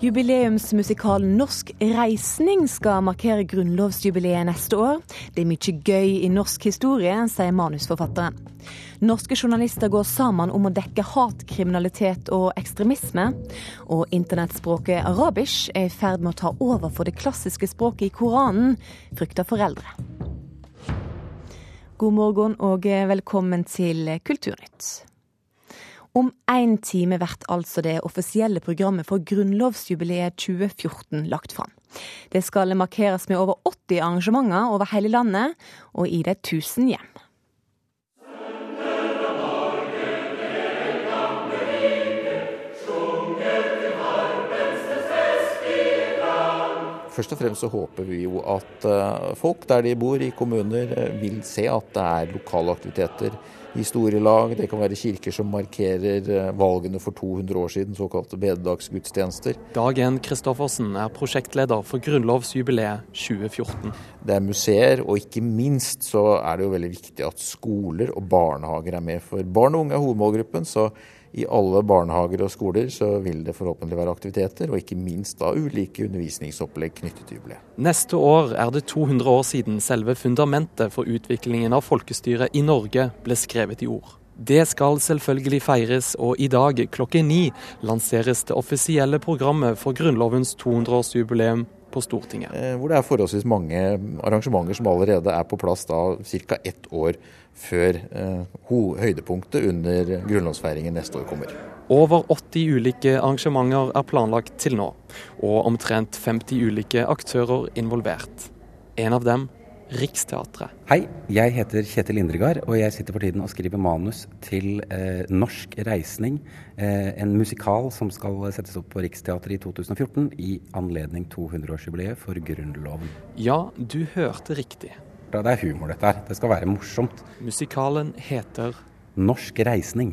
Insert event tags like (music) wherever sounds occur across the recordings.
Jubileumsmusikalen Norsk reisning skal markere grunnlovsjubileet neste år. Det er mye gøy i norsk historie, sier manusforfatteren. Norske journalister går sammen om å dekke hatkriminalitet og ekstremisme. Og internettspråket arabisk er i ferd med å ta over for det klassiske språket i Koranen, frykter foreldre. God morgen og velkommen til Kulturnytt. Om én time blir altså det offisielle programmet for grunnlovsjubileet 2014 lagt fram. Det skal markeres med over 80 arrangementer over hele landet, og i de 1000 hjem. Først og fremst så håper vi jo at eh, folk der de bor i kommuner eh, vil se at det er lokale aktiviteter. Historielag, det kan være kirker som markerer eh, valgene for 200 år siden, såkalte bededagsgudstjenester. Dagen Kristoffersen er prosjektleder for grunnlovsjubileet 2014. Det er museer, og ikke minst så er det jo veldig viktig at skoler og barnehager er med. For barn og unge er hovedmålgruppen. så i alle barnehager og skoler så vil det forhåpentlig være aktiviteter, og ikke minst da ulike undervisningsopplegg knyttet til jubileet. Neste år er det 200 år siden selve fundamentet for utviklingen av folkestyret i Norge ble skrevet i ord. Det skal selvfølgelig feires, og i dag klokken ni lanseres det offisielle programmet for Grunnlovens 200-årsjubileum på Stortinget. Eh, hvor det er forholdsvis mange arrangementer som allerede er på plass da ca. ett år før eh, høydepunktet under grunnlovsfeiringen neste år kommer. Over 80 ulike arrangementer er planlagt til nå, og omtrent 50 ulike aktører involvert. En av dem Riksteatret. Hei, jeg heter Kjetil Indregard, og jeg sitter for tiden og skriver manus til eh, Norsk reisning. Eh, en musikal som skal settes opp på Riksteatret i 2014 i anledning 200-årsjubileet for Grunnloven. Ja, du hørte riktig. Det er humor, dette her. Det skal være morsomt. Musikalen heter Norsk reisning.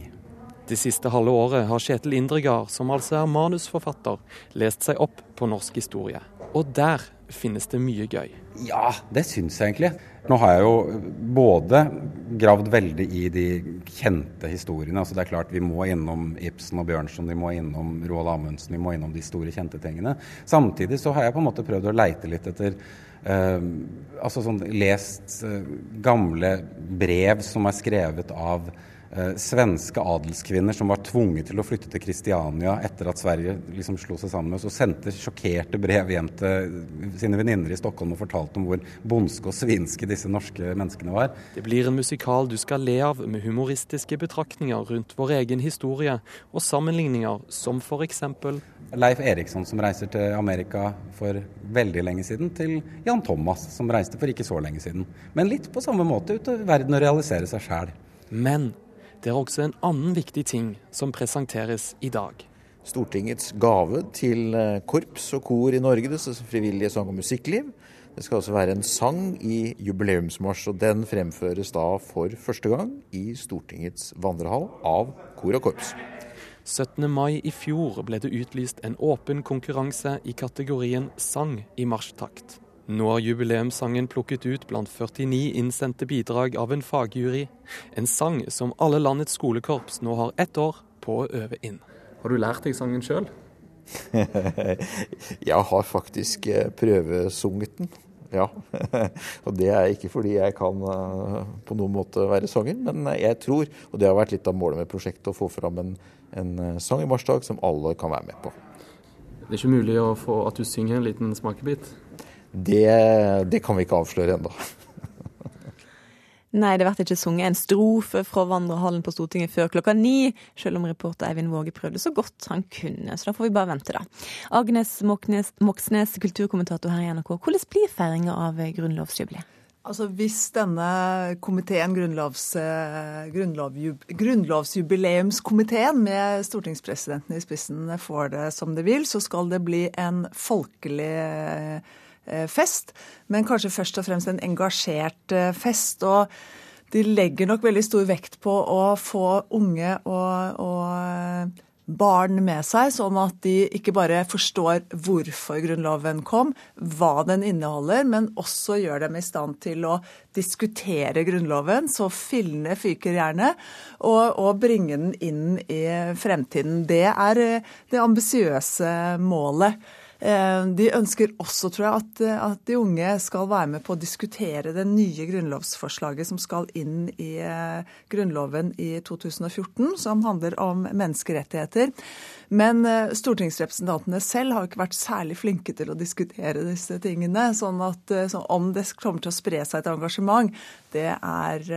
Det siste halve året har Kjetil Indregard, som altså er manusforfatter, lest seg opp på norsk historie. Og der finnes det mye gøy. Ja, det syns jeg egentlig. Nå har jeg jo både gravd veldig i de kjente historiene. altså det er klart Vi må innom Ibsen og Bjørnson, vi må innom Roald Amundsen, vi må innom de store, kjente tingene. Samtidig så har jeg på en måte prøvd å leite litt etter eh, altså sånn Lest eh, gamle brev som er skrevet av svenske adelskvinner som var tvunget til å flytte til Kristiania etter at Sverige liksom slo seg sammen med oss, og sendte sjokkerte brev hjem til sine venninner i Stockholm og fortalte om hvor bondske og svinske disse norske menneskene var. Det blir en musikal du skal le av, med humoristiske betraktninger rundt vår egen historie, og sammenligninger som f.eks. Leif Eriksson som reiser til Amerika for veldig lenge siden, til Jan Thomas som reiste for ikke så lenge siden. Men litt på samme måte ut i verden å realisere seg sjæl. Men det er også en annen viktig ting som presenteres i dag. Stortingets gave til eh, korps og kor i Norge, det frivillige sang- og musikkliv. Det skal også være en sang i jubileumsmarsj, og den fremføres da for første gang i Stortingets vandrehall av kor og korps. 17. mai i fjor ble det utlyst en åpen konkurranse i kategorien sang i marsjtakt. Nå er jubileumssangen plukket ut blant 49 innsendte bidrag av en fagjury. En sang som alle landets skolekorps nå har ett år på å øve inn. Har du lært deg sangen sjøl? (laughs) jeg har faktisk eh, prøvesunget den. Ja. (laughs) og det er ikke fordi jeg kan eh, på noen måte være sanger, men jeg tror, og det har vært litt av målet med prosjektet, å få fram en, en eh, sang i marsdag som alle kan være med på. Det er ikke mulig å få at du synger en liten smakebit? Det, det kan vi ikke avsløre ennå. Nei, det blir ikke sunget en strofe fra vandrehallen på Stortinget før klokka ni, selv om reporter Eivind Våge prøvde så godt han kunne. Så da får vi bare vente, da. Agnes Moxnes, kulturkommentator her i NRK. Hvordan blir feiringa av grunnlovsjubileet? Altså Hvis denne komiteen, grunnlovs, eh, grunnlov, grunnlovsjubileumskomiteen med stortingspresidenten i spissen får det som det vil, så skal det bli en folkelig Eh, fest, men kanskje først og fremst en engasjert eh, fest. og de legger nok veldig stor vekt på å få unge og, og barn med seg, sånn at de ikke bare forstår hvorfor Grunnloven kom, hva den inneholder, men også gjør dem i stand til å diskutere Grunnloven, så fillene fyker gjerne, og, og bringe den inn i fremtiden. Det er det ambisiøse målet. Eh, de ønsker også, tror jeg, at, at, de unge skal være med på å diskutere det nye grunnlovsforslaget som skal inn i eh, Grunnloven i 2014, som handler om menneskerettigheter. Men eh, stortingsrepresentantene selv har ikke vært særlig flinke til å diskutere disse tingene. sånn at så om det kommer til å spre seg et engasjement, det er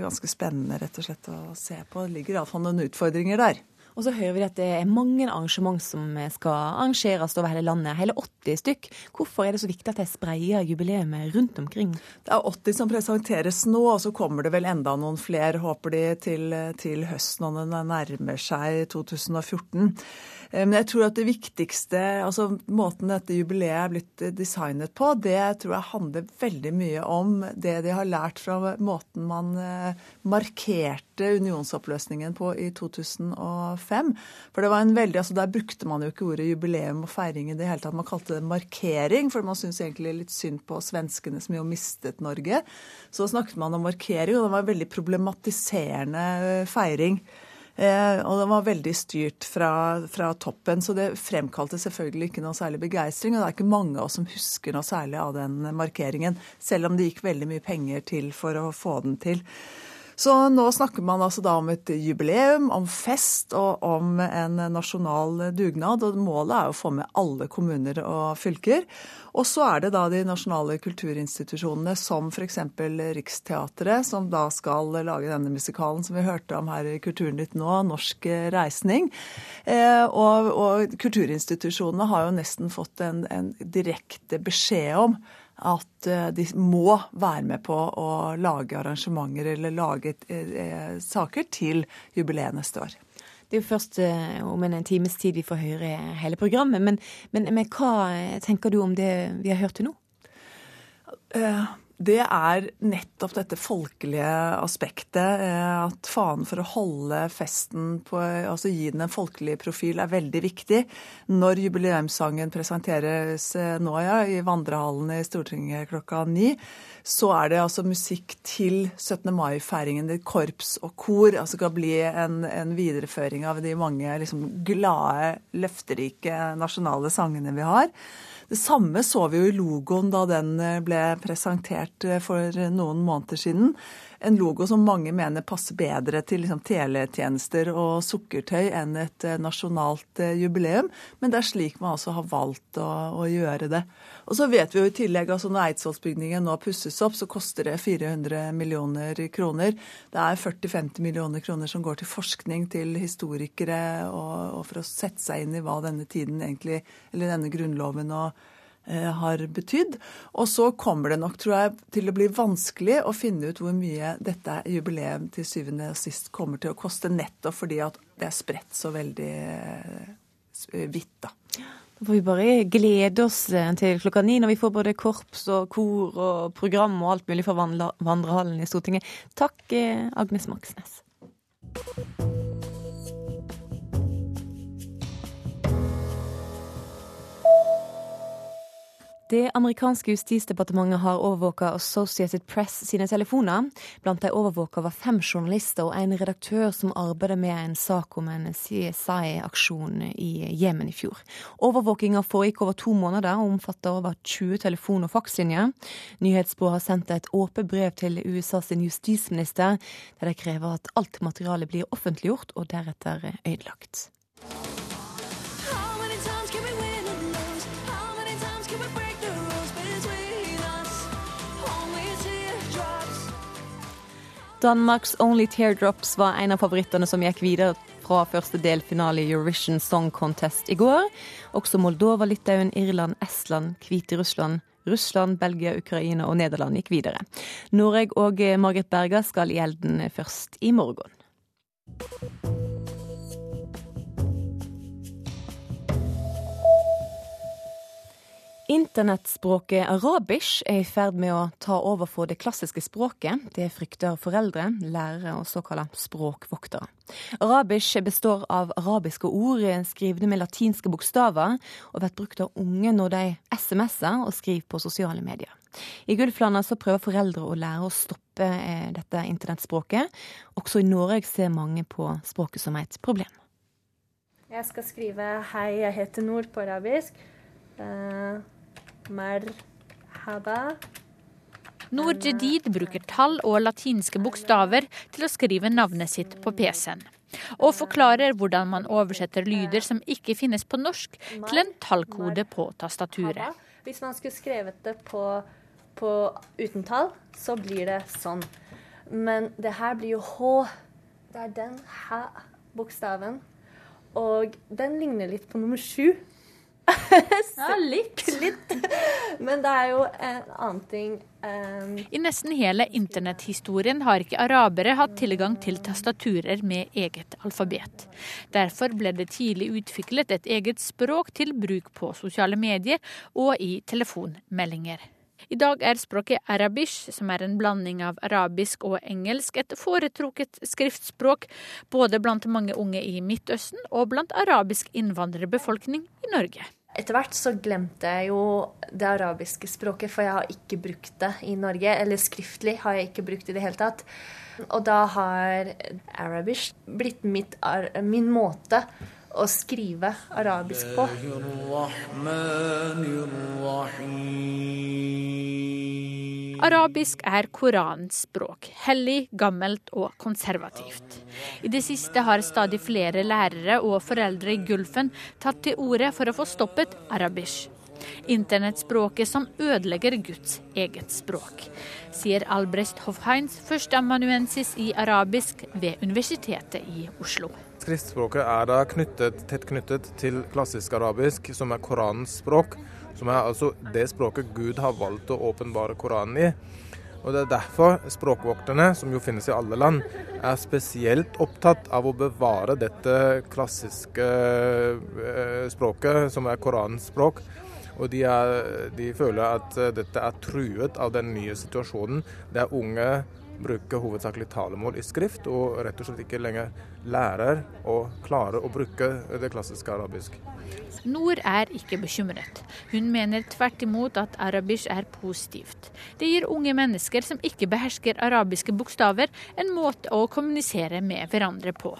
ganske spennende rett og slett å se på. Det ligger iallfall noen utfordringer der. Og så hører vi at det er mange arrangement som skal arrangeres over hele landet. Hele 80 stykk. Hvorfor er det så viktig at de spreier jubileet rundt omkring? Det er 80 som presenteres nå, og så kommer det vel enda noen flere, håper de, til, til høsten når det nærmer seg 2014. Eh, men jeg tror at det viktigste, altså måten dette jubileet er blitt eh, designet på, det tror jeg handler veldig mye om det de har lært fra måten man eh, markerte unionsoppløsningen på i 2005. For det var en veldig, altså Der brukte man jo ikke ordet jubileum og feiring i det hele tatt. Man kalte det markering, for man syntes egentlig litt synd på svenskene som jo mistet Norge. Så snakket man om markering, og det var en veldig problematiserende feiring. Eh, og den var veldig styrt fra, fra, toppen, så det fremkalte selvfølgelig ikke noe særlig begeistring. Og det er ikke mange av oss som husker noe særlig av den markeringen, selv om det gikk veldig mye penger til for å få den til. Så nå snakker man altså da om et jubileum, om fest og om en nasjonal dugnad. Og målet er å få med alle kommuner og fylker. Og så er det da de nasjonale kulturinstitusjonene som f.eks. Riksteatret, som da skal lage denne musikalen som vi hørte om her i Kulturnytt nå, 'Norsk reisning'. Eh, og, og kulturinstitusjonene har jo nesten fått en, en direkte beskjed om at eh, de må være med på å lage arrangementer eller lage eh, saker til jubileet neste år. Det er jo først eh, om en times tid vi får høre hele programmet. Men, men, men hva tenker du om det vi har hørt til nå? Det er nettopp dette folkelige aspektet. Eh, at fanen for å holde festen på Altså gi den en folkelig profil er veldig viktig. Når jubileumssangen presenteres eh, nå, ja, i vandrehallen i Stortinget klokka ni, så er det altså musikk til 17. mai-feiringen. Korps og kor altså skal bli en, en videreføring av de mange liksom, glade, løfterike nasjonale sangene vi har. Det samme så vi jo i logoen da den eh, ble presentert eh, for noen måneder siden. En logo som mange mener passer bedre til liksom, teletjenester og sukkertøy enn et eh, nasjonalt jubileum. Men det er slik man altså har valgt å, å gjøre det. Og så vet vi jo i tillegg altså når Eidsvollsbygningen nå pusses opp, så koster det 400 millioner kroner. Det er 40-50 millioner kroner som går til forskning til historikere og, og, for å sette seg inn i hva denne tiden egentlig, eller denne grunnloven og eh, har betydd. Og så kommer det nok, tror jeg, til å bli vanskelig å finne ut hvor mye dette jubileet til syvende og sist kommer til å koste, nettopp fordi at det er spredt så veldig eh, vidt, da. Da får vi bare glede oss eh, til klokka ni når vi får både korps og kor og program og alt mulig fra vandrehallen i Stortinget. Takk, eh, Agnes Moxnes. Det amerikanske justisdepartementet har overvåka Associated Press sine telefoner. Blant de overvåka var fem journalister og en redaktør som arbeider med en sak om en CSI-aksjon i Jemen i fjor. Overvåkinga foregikk over to måneder og omfatter over 20 telefon- og fakslinjer. Nyhetsbyrået har sendt et åpent brev til USAs justisminister, der de krever at alt materialet blir offentliggjort og deretter ødelagt. Danmarks Only Teardrops var en av favorittene som gikk videre fra første delfinale i Eurovision Song Contest i går. Også Moldova, Litauen, Irland, Estland, Hviterussland, Russland, Belgia, Ukraina og Nederland gikk videre. Norge og Margret Berga skal i elden først i morgen. Internettspråket arabisk er i ferd med å ta over for det klassiske språket. Det frykter foreldre, lærere og såkalte språkvoktere. Arabisk består av arabiske ord skrevet med latinske bokstaver, og blir brukt av unge når de SMS-er og skriver på sosiale medier. I Gulflandet så prøver foreldre å lære å stoppe eh, dette internettspråket. Også i Norge ser mange på språket som et problem. Jeg skal skrive 'Hei, jeg heter Nord' på arabisk. Uh Marhaba. Noor Jedid bruker tall og latinske bokstaver til å skrive navnet sitt på PC-en. Og forklarer hvordan man oversetter lyder som ikke finnes på norsk, til en tallkode på tastaturet. Hvis man skulle skrevet det på, på uten tall, så blir det sånn. Men det her blir jo H. Det er den H-bokstaven. Og den ligner litt på nummer sju. (laughs) ja, litt. (laughs) litt. Men det er jo en annen ting um... I nesten hele internetthistorien har ikke arabere hatt tilgang til tastaturer med eget alfabet. Derfor ble det tidlig utviklet et eget språk til bruk på sosiale medier og i telefonmeldinger. I dag er språket arabisk, som er en blanding av arabisk og engelsk, et foretrukket skriftspråk både blant mange unge i Midtøsten og blant arabisk innvandrerbefolkning i Norge. Etter hvert så glemte jeg jo det arabiske språket, for jeg har ikke brukt det i Norge. Eller skriftlig har jeg ikke brukt det i det hele tatt. Og da har arabisk blitt mitt, min måte å skrive arabisk på. Arabisk er Koranens språk. Hellig, gammelt og konservativt. I det siste har stadig flere lærere og foreldre i Gulfen tatt til orde for å få stoppet arabisk. Internettspråket som ødelegger Guds eget språk, sier Albrecht Hofheins, førsteamanuensis i arabisk ved Universitetet i Oslo. Skriftspråket er da knyttet, tett knyttet til klassisk arabisk, som er Koranens språk som er altså det språket Gud har valgt å åpenbare Koranen i. Og Det er derfor språkvokterne, som jo finnes i alle land, er spesielt opptatt av å bevare dette klassiske eh, språket, som er Koranens språk. Og de, er, de føler at dette er truet av den nye situasjonen. Det er unge bruker hovedsakelig talemål i skrift, og rett og slett ikke lenger lærer å klare å bruke det klassiske arabisk. Nord er ikke bekymret. Hun mener tvert imot at arabisk er positivt. Det gir unge mennesker som ikke behersker arabiske bokstaver, en måte å kommunisere med hverandre på.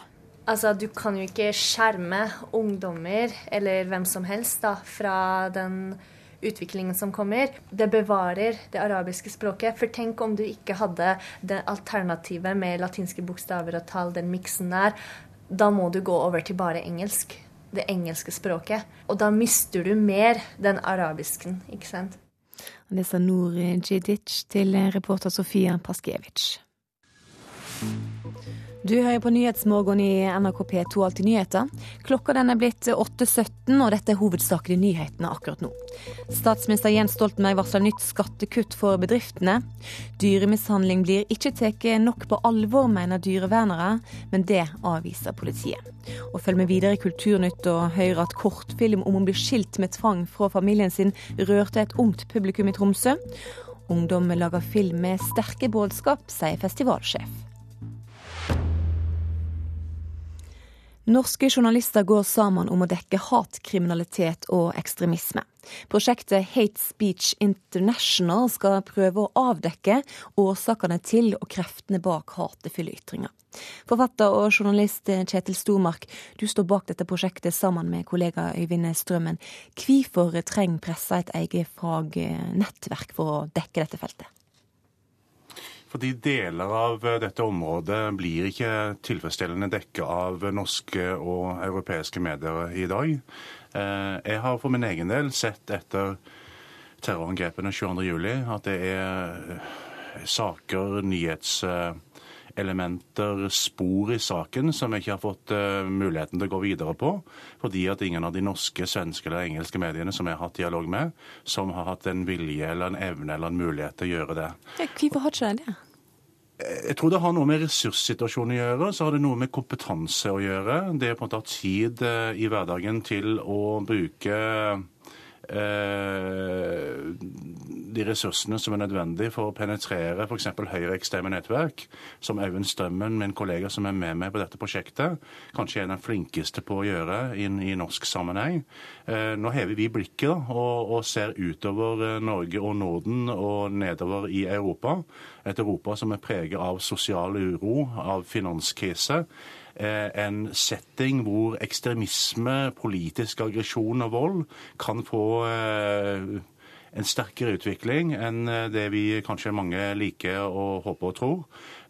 Altså, Du kan jo ikke skjerme ungdommer, eller hvem som helst, da, fra den utviklingen som kommer. Det bevarer det arabiske språket. For tenk om du ikke hadde det alternativet med latinske bokstaver og tall, den miksen der. Da må du gå over til bare engelsk. Det engelske språket. Og da mister du mer den arabisken, ikke sant. Det sa Noor Djidic til reporter Sofia Paskiewicz. Du hører på Nyhetsmorgen i NRK P2 Alltid nyheter. Klokka den er blitt 8.17, og dette er hovedsakelig nyhetene akkurat nå. Statsminister Jens Stoltenberg varsler nytt skattekutt for bedriftene. Dyremishandling blir ikke tatt nok på alvor, mener dyrevernere, men det avviser politiet. Og følg med videre i Kulturnytt og høyre at kortfilm om å bli skilt med tvang fra familien sin rørte et ungt publikum i Tromsø. Ungdom lager film med sterke budskap, sier festivalsjef. Norske journalister går sammen om å dekke hatkriminalitet og ekstremisme. Prosjektet Hate Speech International skal prøve å avdekke årsakene til og kreftene bak hatefulle ytringer. Forfatter og journalist Kjetil Stormark, du står bak dette prosjektet sammen med kollega Øyvind Strømmen. Hvorfor trenger pressa et eget fagnettverk for å dekke dette feltet? Fordi deler av eh, dette området blir ikke tilfredsstillende dekket av norske og europeiske medier i dag. Eh, jeg har for min egen del sett etter terrorangrepene 22.07 at det er eh, saker, nyhetselementer, spor i saken som jeg ikke har fått muligheten til å gå videre på. Fordi at ingen av de norske, svenske eller engelske mediene som jeg har hatt dialog med, som har hatt en vilje eller en evne eller en mulighet til å gjøre det. Hvorfor har ikke det? Jeg tror det har noe med ressurssituasjonen å gjøre. Så har det noe med kompetanse å gjøre. Det å på en måte ha tid eh, i hverdagen til å bruke eh, de ressursene som er nødvendige for å penetrere f.eks. høyreekstreme nettverk, som Auen Strømmen, min kollega som er med meg på dette prosjektet, kanskje er den flinkeste på å gjøre inn i norsk sammenheng. Eh, nå hever vi blikket og, og ser utover eh, Norge og Norden og nedover i Europa. Et Europa som er preget av sosial uro, av finanskrise en setting hvor ekstremisme, politisk aggresjon og vold kan få en sterkere utvikling enn eh, det vi kanskje mange liker og håper og tror.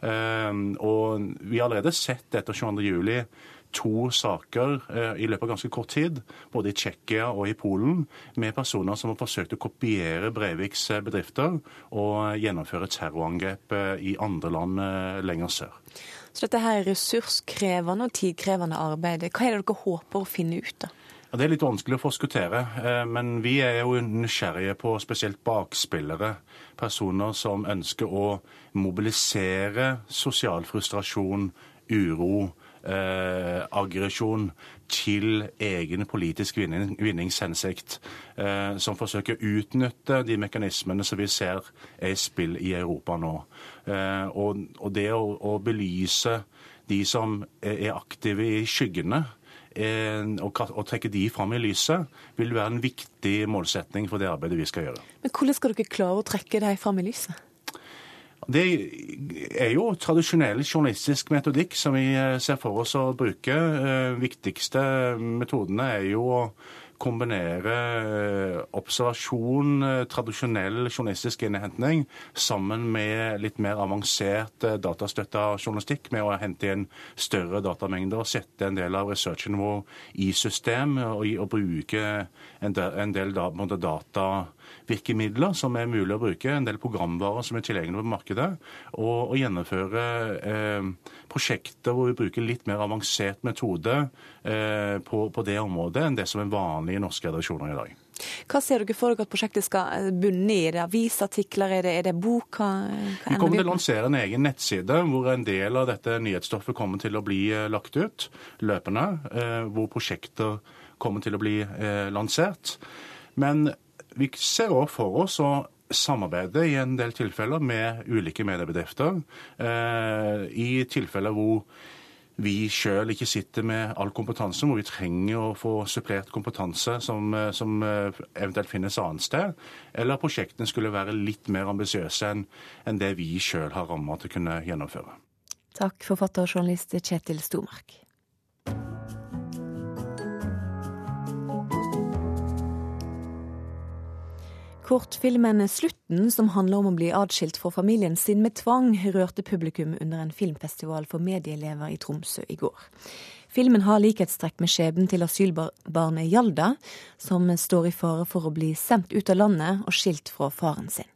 Og vi har allerede sett etter 22.07 to saker eh, i løpet av ganske kort tid, både i Tsjekkia og i Polen, med personer som har forsøkt å kopiere Breiviks eh, bedrifter og gjennomføre terrorangrep i andre land lenger sør. Så dette her er ressurskrevende og tidkrevende arbeid. Hva er det dere håper å finne ut av? Det er litt vanskelig å forskuttere, eh, men vi er jo nysgjerrige på spesielt bakspillere. Personer som ønsker å mobilisere sosial frustrasjon, uro, eh, aggresjon til egen politisk vinning, vinningshensikt. Eh, som forsøker å utnytte de mekanismene som vi ser er i spill i Europa nå. Eh, og, og, det å, å belyse de som er aktive i skyggene, å trekke de fram i lyset, vil være en viktig målsetning for det arbeidet vi skal gjøre. Men Hvordan skal dere klare å trekke dem fram i lyset? Det er jo tradisjonell journalistisk metodikk som vi eh, ser for oss å bruke. Eh, viktigste metodene er jo å kombinere eh, observasjon, eh, tradisjonell journalistisk innhentning, sammen med litt mer avansert eh, datastøtta journalistikk, med å hente inn større datamengder, og sette en del av researchen vår i system og, og bruke en del, en del da, data virkemidler som er mulig å bruke, en del programvarer som er tilgjengelige på markedet, og, og gjennomføre eh, prosjekter hvor vi bruker litt mer avansert metode eh, på, på, det området enn det som er vanlig i norske redaksjoner i dag. Hva ser dere for dere at prosjektet skal eh, bunne i? Er det avisartikler, er det, er det bok? Hva, hva vi kommer til å lansere en egen nettside hvor en del av dette nyhetsstoffet kommer til å bli eh, lagt ut løpende. Eh, hvor prosjekter kommer til å bli lansert. Men vi ser òg for oss å samarbeide i en del tilfeller med ulike mediebedrifter. I tilfeller hvor vi sjøl ikke sitter med all kompetanse, hvor vi trenger å få supplert kompetanse som, eh, som eh, eventuelt finnes annet sted. Eller prosjektene skulle være litt mer ambisiøse enn, en det vi sjøl har rammer til å kunne gjennomføre. Takk, forfatter og journalist Kjetil Stormark. Kortfilmen 'Slutten', som handler om å bli adskilt fra familien sin med tvang, rørte publikum under en filmfestival for medieelever i Tromsø i går. Filmen har likhetstrekk med skjebnen til asylbarnet Hjalda, som står i fare for å bli sendt ut av landet og skilt fra faren sin.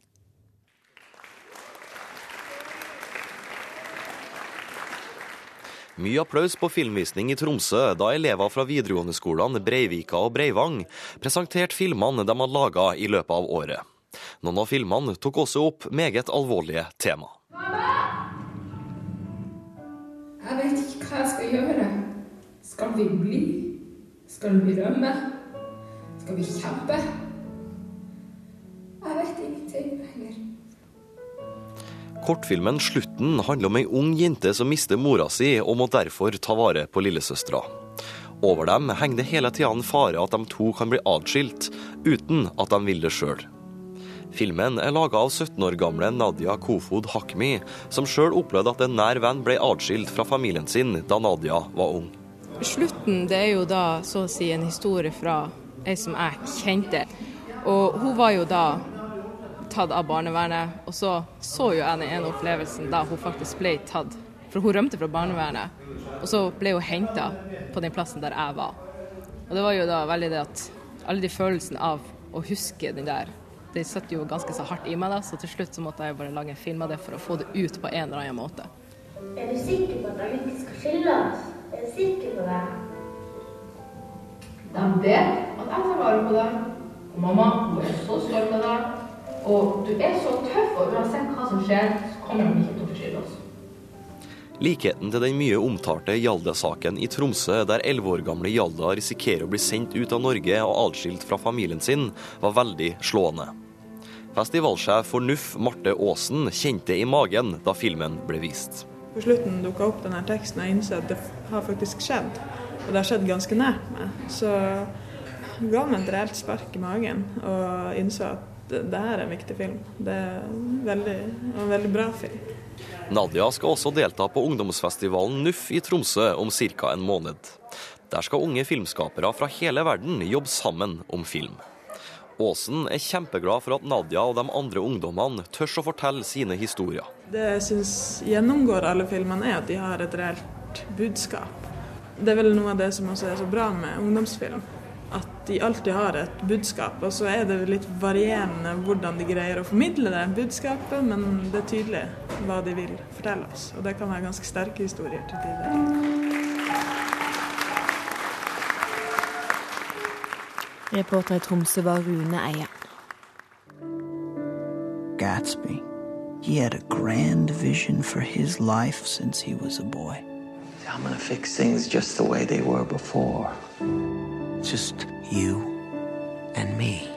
Mye applaus på filmvisning i Tromsø da elever fra videregående skolene Breivika og Breivang presenterte filmene de hadde laga i løpet av året. Noen av filmene tok også opp meget alvorlige tema. Mamma! Jeg vet ikke hva jeg skal gjøre. Skal vi bli? Skal vi rømme? Skal vi kjempe? Jeg vet ingenting lenger. Kortfilmen 'Slutten' handler om ei ung jente som mister mora si, og må derfor ta vare på lillesøstera. Over dem henger det hele tida en fare at de to kan bli atskilt, uten at de vil det sjøl. Filmen er laga av 17 år gamle Nadia Kofod Hakmi, som sjøl opplevde at en nær venn ble atskilt fra familien sin da Nadia var ung. Slutten det er jo da så å si en historie fra ei som jeg kjente. Og hun var jo da tatt av barnevernet. Og så så jo jeg den ene opplevelsen da hun faktisk ble tatt. For hun rømte fra barnevernet, og så ble hun henta på den plassen der jeg var. Og det var jo da veldig det at alle de følelsene av å huske den der, det satt jo ganske så hardt i meg da, så til slutt så måtte jeg bare lage en film av det for å få det ut på en eller annen måte. Er du sikker på at de ikke skal skille oss? Er du sikker på det? De vet at jeg tar vare på deg. Og mamma hun er så stolt av deg. Og du er så tøff, og uansett hva som skjer, så kommer de ikke til å forskylde oss. Likheten til den mye omtalte Hjalde-saken i Tromsø, der elleve år gamle Hjalda risikerer å bli sendt ut av Norge og atskilt fra familien sin, var veldig slående. Festivalsjef for NUF, Marte Aasen, kjente i magen da filmen ble vist. På slutten dukka opp denne teksten og jeg innså at det har faktisk skjedd. Og det har skjedd ganske nært meg. Så det ga meg et reelt spark i magen og innså at det, det her er en viktig film. Det er veldig, en veldig bra film. Nadia skal også delta på ungdomsfestivalen NUF i Tromsø om ca. en måned. Der skal unge filmskapere fra hele verden jobbe sammen om film. Aasen er kjempeglad for at Nadia og de andre ungdommene tør å fortelle sine historier. Det jeg syns gjennomgår alle filmene, er at de har et reelt budskap. Det er vel noe av det som også er så bra med ungdomsfilm. At de alltid har et budskap, og så er det litt varierende hvordan de greier å formidle det budskapet, men det er tydelig hva de vil fortelle oss. Og det kan være ganske sterke historier til tider. Reporter i Tromsø var Rune Eie. Gatsby. He had a grand vision for his life since he was a boy. I'm gonna fix things just the way they were before. Just you and me.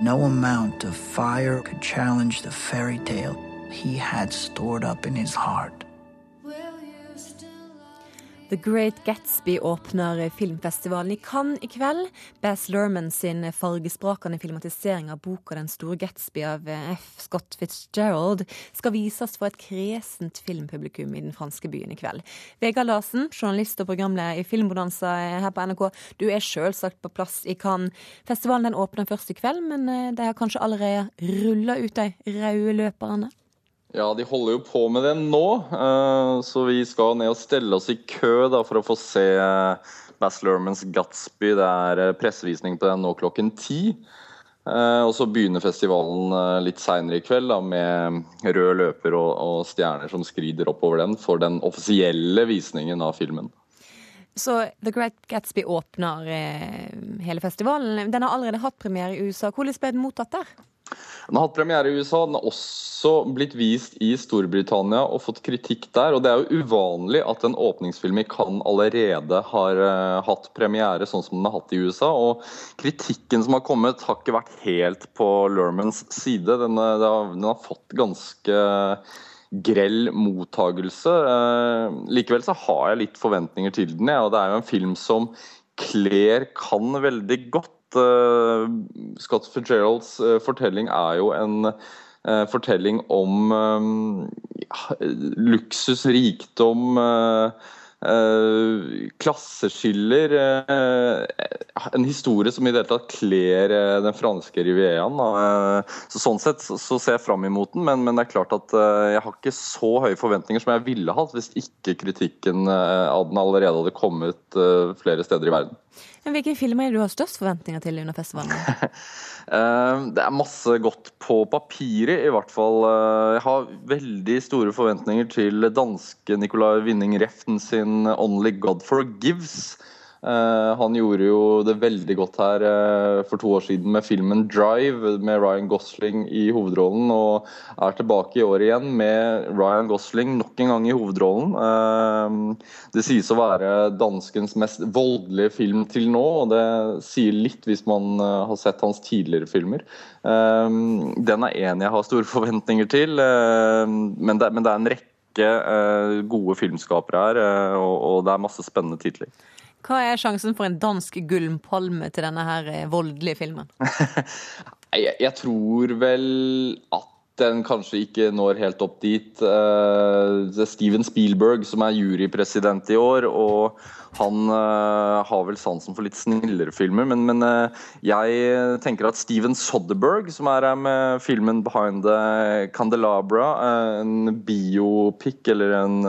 No amount of fire could challenge the fairy tale he had stored up in his heart. The Great Gatsby åpner filmfestivalen i Cannes i kveld. Baz Lerman sin fargesprakende filmatisering av boka 'Den store Gatsby' av F. Scott Fitzgerald skal vises for et kresent filmpublikum i den franske byen i kveld. Vegard Larsen, journalist og programleder i Filmbonanza her på NRK. Du er selvsagt på plass i Cannes. Festivalen den åpner først i kveld, men eh, de har kanskje allerede rulla ut de røde løperne? Ja, de holder jo på med det nå, eh, så vi skal ned og stelle oss i kø da, for å få se eh, Bass Lermans Gatsby. Det er eh, pressevisning på den nå klokken ti. Og så begynner festivalen litt seinere i kveld da, med rød løper og, og stjerner som skrider oppover den for den offisielle visningen av filmen. Så The Great Gatsby åpner hele festivalen. Den har allerede hatt premiere i USA. Hvordan ble den mottatt der? Den har hatt premiere i USA, den har også blitt vist i Storbritannia og fått kritikk der. og Det er jo uvanlig at en åpningsfilm i Cannes allerede har uh, hatt premiere sånn som den har hatt i USA. og Kritikken som har kommet, har ikke vært helt på Lermans side. Den, den, har, den har, fått ganske grell mottagelse. Uh, likevel så har jeg litt forventninger til den. Ja, og Det er jo en film som kler Cannes veldig godt uh, Scott Fitzgeralds uh, fortelling er jo en uh, fortelling om luksus, rikdom klasseskiller En historie som i det hele tatt kler den franske rivieraen. så Sånn sett så, ser jeg fram imot den, men, men det er klart at jeg har ikke så høye forventninger som jeg ville hatt hvis ikke kritikken av den allerede hadde kommet flere steder i verden. Hvilke filmer er det du har størst forventninger til under festivalen? (laughs) det er masse godt på papiret, i hvert fall. Jeg har veldig store forventninger til danske Nicolai Winning Reften sin 'Only God Forgives'. Uh, han gjorde jo det veldig godt her uh, for to år siden med filmen 'Drive' med Ryan Gosling i hovedrollen, og er tilbake i år igjen med Ryan Gosling nok en gang i hovedrollen. Uh, det sies å være danskens mest voldelige film til nå, og det sier litt hvis man har sett hans tidligere filmer. den er en jeg har store forventninger til, men det, er en rekke gode filmskapere her, og det er masse spennende titler. Hva er sjansen for en dansk gullpalme til denne her eh, voldelige filmen? (laughs) jeg, jeg, tror vel at den kanskje ikke når helt opp dit. Uh, det er Steven Spielberg som er jurypresident i år, og han uh, har vel sansen for litt snillere filmer. Men, men jeg tenker at Steven Soderberg, som er her med filmen 'Behind the Candelabra', en biopic eller en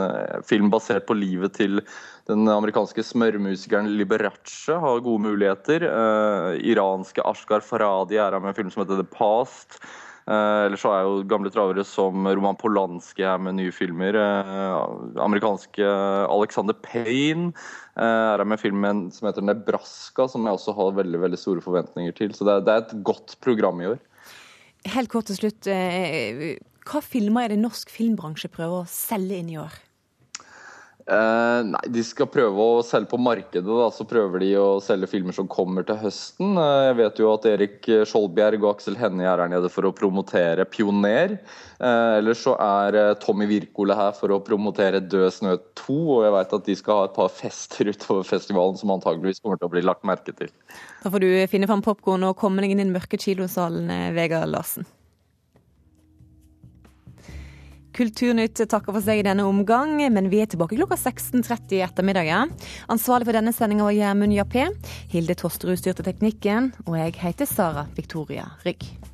film basert på livet til den amerikanske smørmusikeren Liberace har gode muligheter. Uh, iranske Ashgar Faradi er her med en film som heter The Past. Uh, Eller så er jo gamle travere som Roman Polanski her med nye filmer. Uh, amerikanske Alexander Payne uh, er her med filmen som heter Nebraska, som jeg også har veldig veldig store forventninger til. Så det er, det er et godt program i år. Helt kort til slutt. Hva filmer er det norsk filmbransje prøver å selge inn i år? Eh, nei, De skal prøve å selge på markedet. da, Så prøver de å selge filmer som kommer til høsten. Uh, jeg vet jo at Erik Skjoldbjerg og Aksel Hennie er her nede for å promotere 'Pioner'. Uh, ellers så er Tommy Wirkola her for å promotere 'Død snø 2'. Og jeg vet at de skal ha et par fester utover festivalen som antageligvis kommer til å bli lagt merke til. Da får du finne fram popkorn og komme deg inn i den mørke kilosalen, Vegard Larsen. Kulturnytt takker for seg i denne omgang, men vi er tilbake klokka 16.30 i ettermiddag. Ansvarlig for denne sendinga var Gjermund Jappé. Hilde Tosterud styrte teknikken, og jeg heter Sara Victoria Rygg.